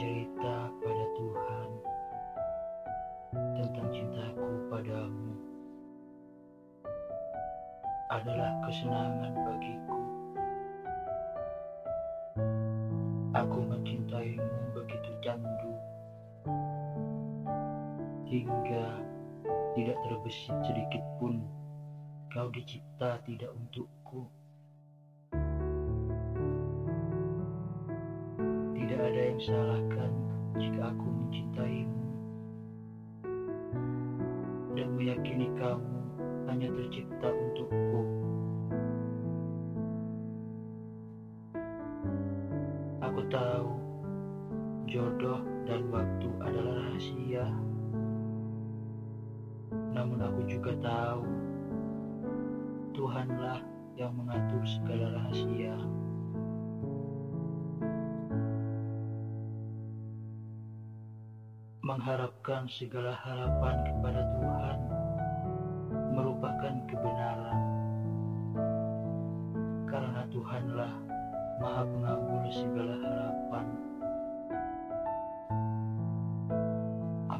bercerita pada Tuhan tentang cintaku padamu adalah kesenangan bagiku. Aku mencintaimu begitu candu hingga tidak terbesit sedikit pun kau dicipta tidak untukku. Tidak ada yang salahkan jika aku mencintaimu dan meyakini kamu hanya tercipta untukku. Aku tahu jodoh dan waktu adalah rahasia. Namun aku juga tahu Tuhanlah yang mengatur segala rahasia. Mengharapkan segala harapan kepada Tuhan merupakan kebenaran. Karena Tuhanlah Maha Pengabul segala harapan.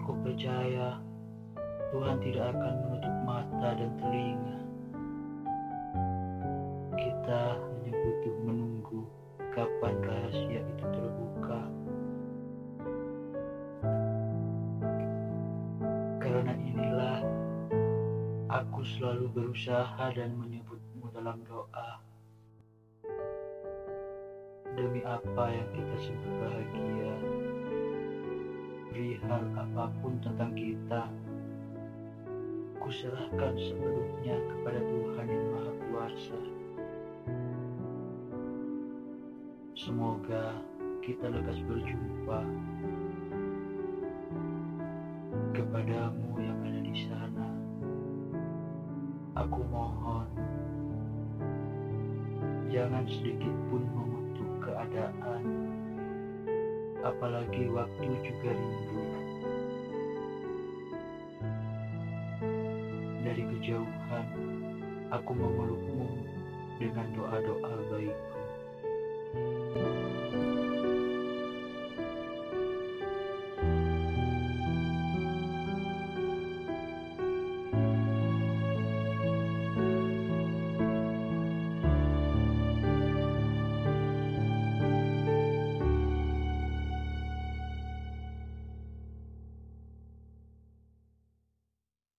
Aku percaya Tuhan tidak akan menutup mata dan telinga. Kita hanya butuh menunggu kapan rahasia Karena inilah aku selalu berusaha dan menyebutmu dalam doa. Demi apa yang kita sebut bahagia, perihal apa pun tentang kita, kuserahkan sepenuhnya kepada Tuhan yang Maha Kuasa. Semoga kita lekas berjumpa kepadamu yang ada di sana. Aku mohon, jangan sedikit pun mengutuk keadaan, apalagi waktu juga rindu. Dari kejauhan, aku memelukmu dengan doa-doa baikku.